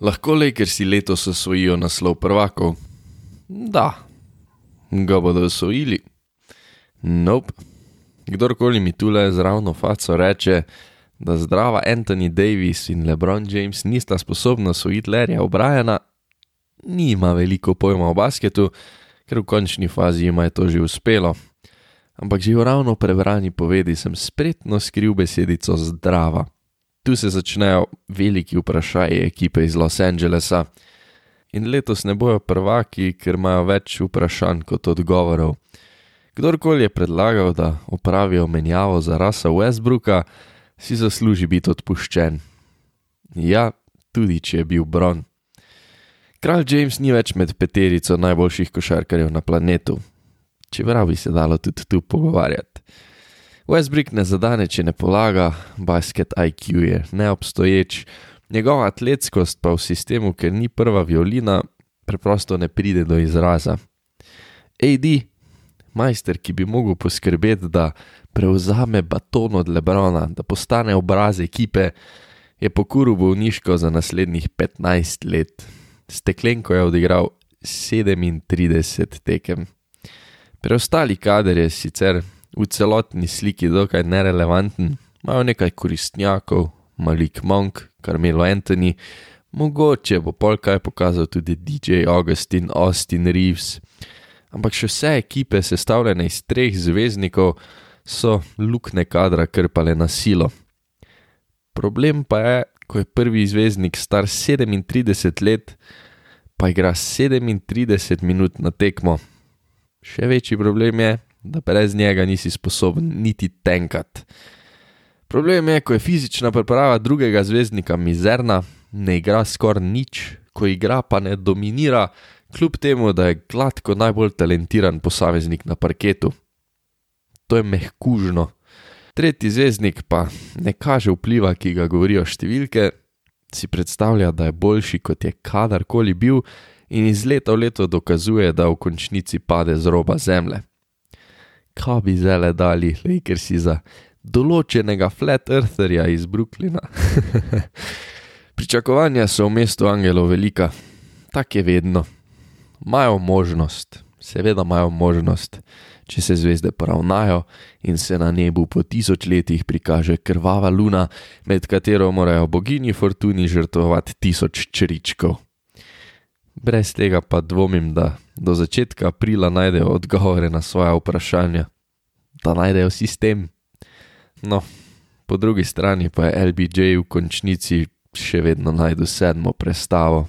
Lahko Lakersi letos osvojijo naslov prvakov? Da. Ga bodo osvojili? Nope. Kdorkoli mi tule zravno faco reče, da zdrava Anthony Davis in LeBron James nista sposobna osvojiti Larryja O'Briena, nima veliko pojma o basketu, ker v končni fazi jim je to že uspelo. Ampak že v ravno prebrani povedi sem spretno skril besedico zdrava tu se začnejo veliki vprašaji ekipe iz Los Angelesa. In letos ne bojo prvaki, ker imajo več vprašanj kot odgovorov. Kdorkoli je predlagal, da opravijo menjavo za rasa Westbrooka, si zasluži biti odpuščen. Ja, tudi če je bil Bron. Kralj James ni več med peterico najboljših košarkarjev na planetu, čeprav bi se dalo tudi tu pogovarjati. Westbrook ne zadane, če ne polaga, basket IQ je neobstoječ, njegova atletskost pa v sistemu, ker ni prva violina, preprosto ne pride do izraza. AD, majster, ki bi mogel poskrbeti, da prevzame baton od Lebrona, da postane obraz ekipe, je pokuril bolniško za naslednjih 15 let. Steklenko je odigral 37 tekem. Preostali kader je sicer v celotni sliki dokaj nerelevanten, imajo nekaj koristnjakov, Malik Monk, Carmelo Anthony, mogoče bo pol kaj pokazal tudi DJ Augustin, Austin Reeves. Ampak še vse ekipe, sestavljene iz treh zvezdnikov, so lukne kadra krpale na silo. Problem pa je, ko je prvi zvezdnik star 37 let, pa igra 37 minut na tekmo. Še večji problem je, da brez njega nisi sposoben niti tenkati. Problem je, ko je fizična priprava drugega zvezdnika mizerna, ne igra skoraj nič, ko igra pa ne dominira, kljub temu, da je gladko najbolj talentiran posameznik na parketu. To je mehkužno. Tretji zvezdnik pa ne kaže vpliva, ki ga govorijo številke, si predstavlja, da je boljši kot je kadarkoli bil in iz leta v leto dokazuje, da v končnici pade z roba zemlje kaj bi zdaj dali, ker si za določenega flat eartherja iz Brooklyna. Pričakovanja so v mestu Angelov velika, tako je vedno. Imajo možnost, seveda imajo možnost, če se zvezde poravnajo in se na nebu po tisočletjih prikaže krvava luna, med katero morajo bogini fortuni žrtvovati tisoč čričkov. Brez tega pa dvomim, da do začetka aprila najdejo odgovore na svoje vprašanja, da najdejo sistem. No, po drugi strani pa je LBJ v končnici še vedno najdu sedmo prestavo.